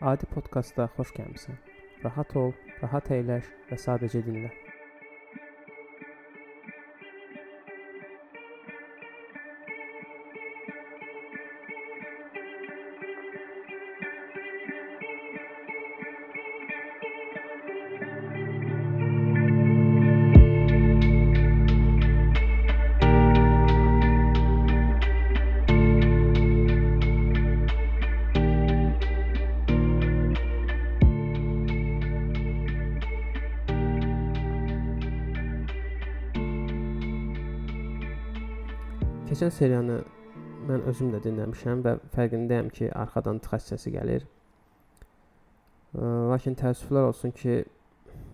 Adi podkastda xoş gəlmisən. Rahat ol, rahat əyləş və sadəcə dinlə. Keçən seriyanı mən özüm də dinləmişəm və fərqindəyəm ki, arxadan tıxac səsi gəlir. Lakin təəssüflər olsun ki,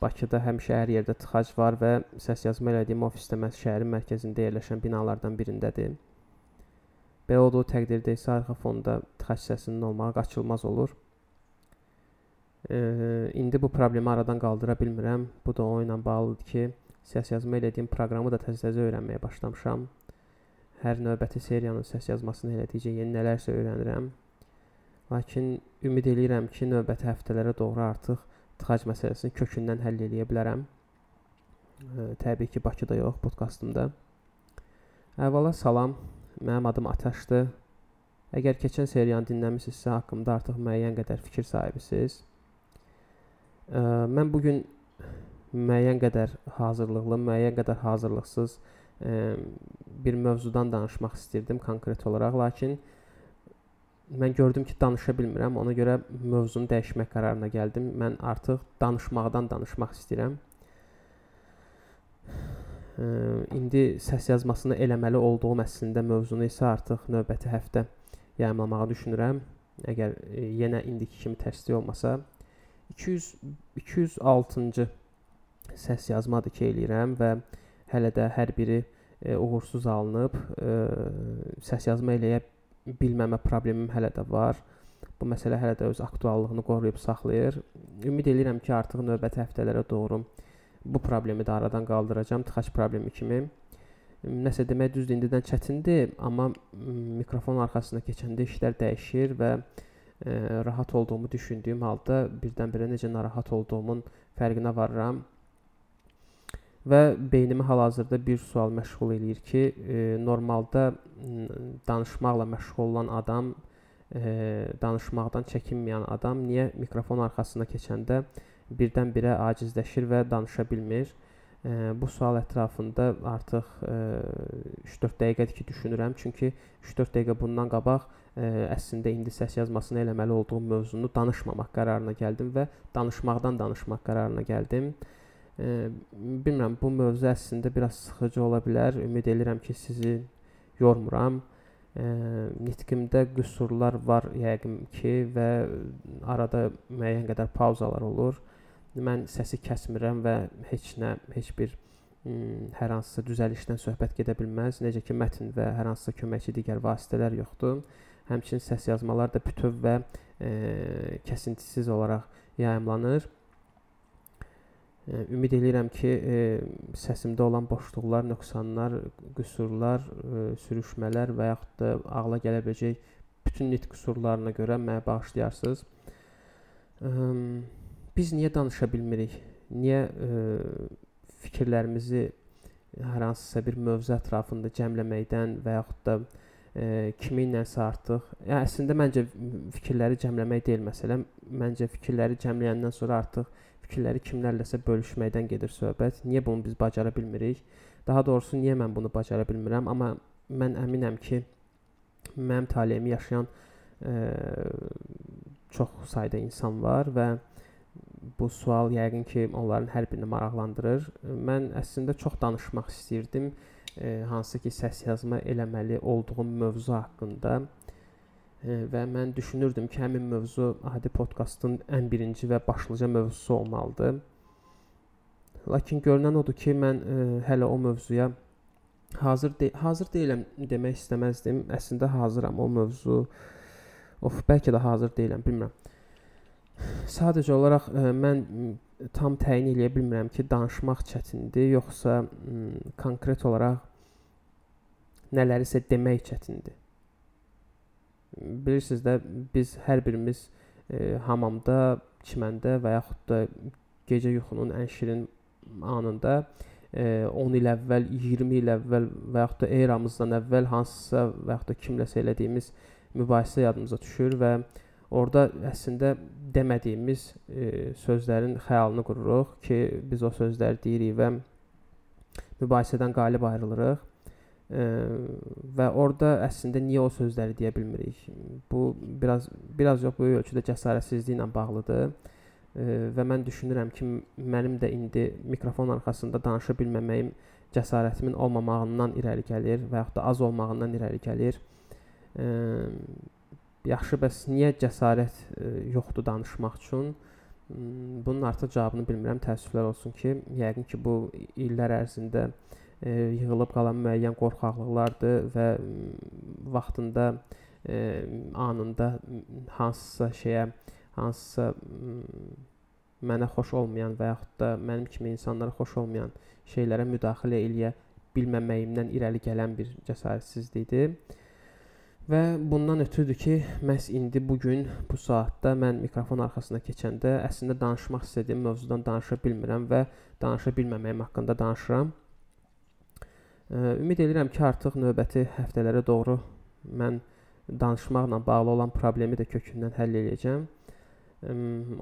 Bakıda həmişə hər yerdə tıxac var və səs yazma elədiyim ofisdə məhz şəhərin mərkəzində yerləşən binalardan birindədir. Belə olduğu təqdirdə isə arxa fonda tıxac səsinin olmağı qaçılmaz olur. E, indi bu problemi aradan qaldıra bilmirəm. Bu da o ilə bağlıdır ki, səs yazma elədiyim proqramı da təzə-təzə öyrənməyə başlamışam hər növbəti seriyanın səs yazmasını elədikcə yeni nələrsə öyrənirəm. Lakin ümid eləyirəm ki, növbəti həftələrə doğru artıq tıxac məsələsini kökündən həll edə bilərəm. E, təbii ki, Bakıda yox, podkastımda. Əvvəla salam. Mənim adım Ataşdır. Əgər keçən seriyanı dinləmisinizsə, haqqımda artıq müəyyən qədər fikir sahibisiniz. Mən bu gün müəyyən qədər hazırlıqlı, müəyyən qədər hazırlıqsız bir mövzudan danışmaq istirdim konkret olaraq, lakin mən gördüm ki, danışa bilmirəm. Ona görə mövzunu dəyişmək qərarına gəldim. Mən artıq danışmaqdan danışmaq istəyirəm. İndi səs yazmasını eləməli olduğum əslində mövzunu isə artıq növbəti həftə yayımlamağı düşünürəm. Əgər e, yenə indiki kimi tərslik olmasa 200 206-cı səs yazmadır ki, eləyirəm və hələ də hər biri e, uğursuz alınıb. E, səs yazma eləyə bilməmə problemim hələ də var. Bu məsələ hələ də öz aktuallığını qoruyub saxlayır. Ümid edirəm ki, artıq növbəti həftələrə doğru bu problemi də aradan qaldıracağam, tıxac problemi kimi. Nəsə demək düzdür, indidən çətindir, amma mikrofon arxasına keçəndə işlər dəyişir və e, rahat olduğumu düşündüyüm halda birdən-birə necə narahat olduğumun fərqinə varıram. Və beynimi hal-hazırda bir sual məşğul eləyir ki, e, normalda danışmaqla məşğul olan adam, e, danışmaqdan çəkinməyən adam niyə mikrofon arxasına keçəndə birdən-birə acizləşir və danışa bilmir? E, bu sual ətrafında artıq e, 3-4 dəqiqədir ki, düşünürəm. Çünki 3-4 dəqiqə bundan qabaq ə, əslində indi səs yazmasını eləməli olduğum mövzunu danışmamaq qərarına gəldim və danışmaqdan danışmaq qərarına gəldim. E, bilmirəm, bu mövzu əslində biraz sıxıcı ola bilər. Ümid edirəm ki, sizi yormuram. E, nitqimdə qüsurlar var yəqin ki və arada müəyyən qədər pauzalar olur. Mən səsi kəsmirəm və heç nə, heç bir hər hansısa düzəlişdən söhbət gedə bilməz. Necə ki, mətn və hər hansısa köməkçi digər vasitələr yoxdur. Həmçinin səs yazmalar da bütöv və e, kəsintisiz olaraq yayımlanır. Ümid eləyirəm ki, səsimdə olan boşluqlar, nöqsanlar, qüsurlar, sürüşmələr və yaxud da ağla gələ biləcək bütün nitq qüsurlarına görə mənə bağışlayarsınız. E, biz niyə danışa bilmirik? Niyə fikirlərimizi hər hansısa bir mövzu ətrafında cəmləməkdən və yaxud da kiminləsə artıq, yəni əslində məncə fikirləri cəmləmək deyil məsələn. Məncə fikirləri cəmləyəndən sonra artıq fikirləri kimlərləsə bölüşməkdən gedir söhbət. Niyə bunu biz bacara bilmirik? Daha doğrusu niyə mən bunu bacara bilmirəm? Amma mən əminəm ki, mənim taleyimi yaşayan ə, çox sayda insan var və bu sual yəqin ki, onların hər birini maraqlandırır. Mən əslində çox danışmaq istirdim, ə, hansı ki, səs yazma eləməli olduğum mövzu haqqında və mən düşünürdüm ki, həmin mövzu adi podkastın ən birinci və başlıca mövzusu olmalıdır. Lakin görünən odur ki, mən ə, hələ o mövzuya hazır de hazır deyiləm demək istəməzdim. Əslində hazıram o mövzu. Of, bəlkə də hazır deyiləm, bilmirəm. Sadəcə olaraq ə, mən tam təyin edə bilmirəm ki, danışmaq çətindir, yoxsa ə, konkret olaraq nələrisə demək çətindir bilirsiniz də biz hər birimiz e, hamamda, çiməndə və yaxud da gecə yuxunun ən şirin anında e, 10 il əvvəl, 20 il əvvəl və yaxud da eramızdan əvvəl hansısa və yaxud da kimləsə elədiyimiz mübahisə yadımıza düşür və orada əslində demədiyimiz e, sözlərin xəyalını qururuq ki, biz o sözləri deyirik və mübahisədən qalib ayrılırıq. Və orada əslində niyə o sözləri deyə bilmirik? Bu biraz biraz yox böyük ölçüdə cəsarətsizliklə bağlıdır. Və mən düşünürəm ki, mənim də indi mikrofon arxasında danışa bilməməyim cəsarətimin olmamağından irəli gəlir və yaxud da az olmağından irəli gəlir. Yaxşı, bəs niyə cəsarət yoxdur danışmaq üçün? Bunun artıq cavabını bilmirəm. Təəssüflər olsun ki, yəqin ki, bu illər ərzində e, yığılıb qalan müəyyən qorxaqlıqlardır və vaxtında e, anında hansısa şeyə, hansısa mənə xoş olmayan və yaxud da mənim kimi insanlara xoş olmayan şeylərə müdaxilə eləyə bilməməyimdən irəli gələn bir cəsarətsizlikdir. Və bundan ötürüdür ki, məhz indi bu gün, bu saatda mən mikrofon arxasına keçəndə əslində danışmaq istədiyim mövzudan danışa bilmirəm və danışa bilməməyim haqqında danışıram. Ümid edirəm ki, artıq növbəti həftələrə doğru mən danışmaqla bağlı olan problemi də kökündən həll edəcəm.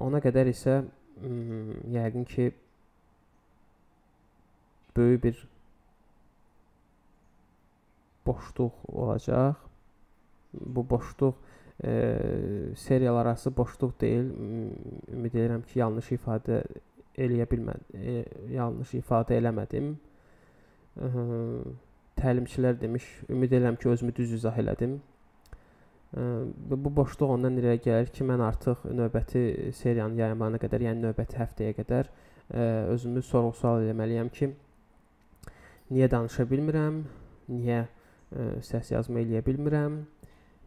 Ona qədər isə yəqin ki böyük bir boşluq olacaq bu boşluq e, seriyalar arası boşluq deyil. Ümid edirəm ki, yanlış ifadə eləyə bilmədim. E, yanlış ifadə eləmədim. E, təlimçilər demiş, ümid edirəm ki, özümü düz izah elədim. E, bu boşluq ondan irəli gəlir ki, mən artıq növbəti seriyanın yayımlarına qədər, yəni növbəti həftəyə qədər özümü sorğu-sual etməliyəm ki, niyə danışa bilmirəm? Niyə səs yazma eləyə bilmirəm?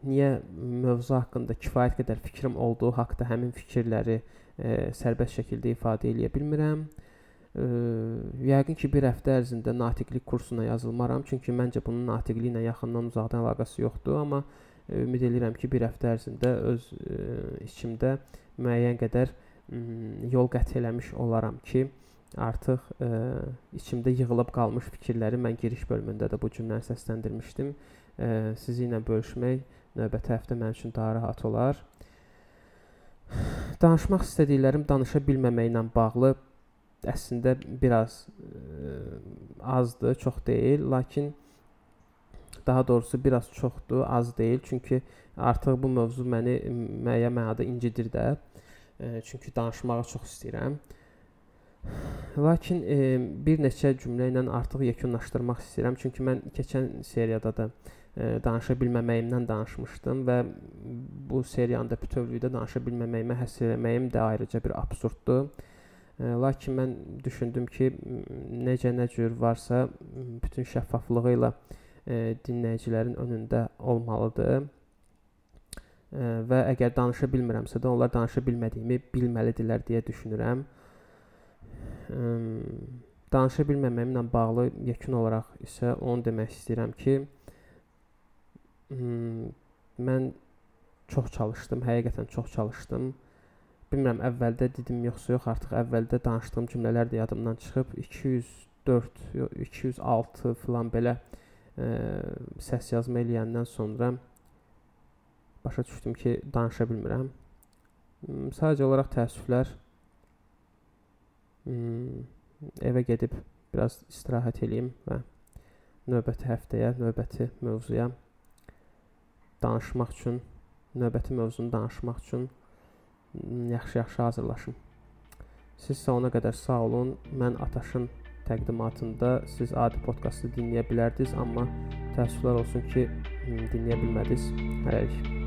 niyə mövzu haqqında kifayət qədər fikrim olduğu haqqda həmin fikirləri sərbəst şəkildə ifadə eləyə bilmirəm. E, yəqin ki, bir həftə ərzində natiqlik kursuna yazılmaram, çünki məncə bunun natiqliklə yaxından uzaqdan əlaqəsi yoxdur, amma e, ümid edirəm ki, bir həftə ərzində öz e, içimdə müəyyən qədər ə, yol qət eləmiş olaram ki, artıq ə, içimdə yığılıb qalmış fikirləri mən giriş bölümündə də bu cümləni səsləndirmişdim. Ə, sizi ilə bölüşmək növbəti həftə mənim üçün daha rahat olar. Danışmaq istədiklərim danışa bilməməklə bağlı əslində biraz ə, azdır, çox deyil, lakin daha doğrusu biraz çoxdur, az deyil. Çünki artıq bu mövzu məni müəyyən mənada incidir də. E, çünki danışmağı çox istəyirəm. Lakin e, bir neçə cümlə ilə artıq yekunlaşdırmaq istəyirəm. Çünki mən keçən seriyada da e, danışa bilməməyimdən danışmışdım və bu seriyanı da bütövlükdə danışa bilməməyimə həsr etməyim də ayrıca bir absurddur. Lakin mən düşündüm ki, necə nə cür varsa bütün şəffaflığı ilə dinləyicilərin önündə olmalıdır. Və əgər danışa bilmirəmsə də onlar danışa bilmədiyimi bilməlidirlər deyə düşünürəm. Danışa bilməməyimlə bağlı yekun olaraq isə onu demək istəyirəm ki, mən çox çalışdım, həqiqətən çox çalışdım. Bilmirəm əvvəldə dedim yoxsa yox, artıq əvvəldə danışdığım cümlələr də yadımdan çıxıb 204, 206 filan belə ə, səs yazma eləyəndən sonra başa düşdüm ki, danışa bilmirəm. Hmm, sadəcə olaraq təəssüflər. Hmm, evə gedib biraz istirahət eləyim və növbəti həftəyə, növbəti mövzuya danışmaq üçün, növbəti mövzunu danışmaq üçün yaxşı-yaxşı hazırlaşın. Siz ona qədər sağ olun. Mən Ataşın təqdimatında siz adi podkastı dinləyə bilərdiniz, amma təəssüflər olsun ki, dinləyə bilmədiniz. Hələlik.